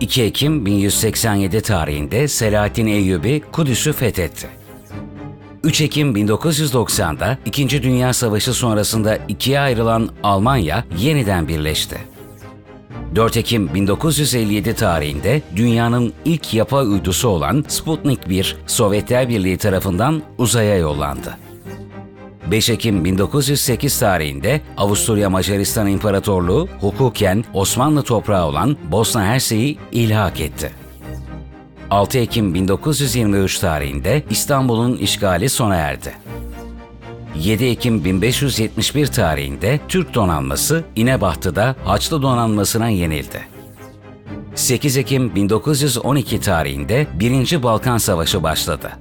2 Ekim 1187 tarihinde Selahaddin Eyyubi Kudüs'ü fethetti. 3 Ekim 1990'da İkinci Dünya Savaşı sonrasında ikiye ayrılan Almanya yeniden birleşti. 4 Ekim 1957 tarihinde dünyanın ilk yapay uydusu olan Sputnik 1 Sovyetler Birliği tarafından uzaya yollandı. 5 Ekim 1908 tarihinde Avusturya Macaristan İmparatorluğu hukuken Osmanlı toprağı olan Bosna Hersek'i ilhak etti. 6 Ekim 1923 tarihinde İstanbul'un işgali sona erdi. 7 Ekim 1571 tarihinde Türk donanması İnebahtı'da Haçlı donanmasına yenildi. 8 Ekim 1912 tarihinde 1. Balkan Savaşı başladı.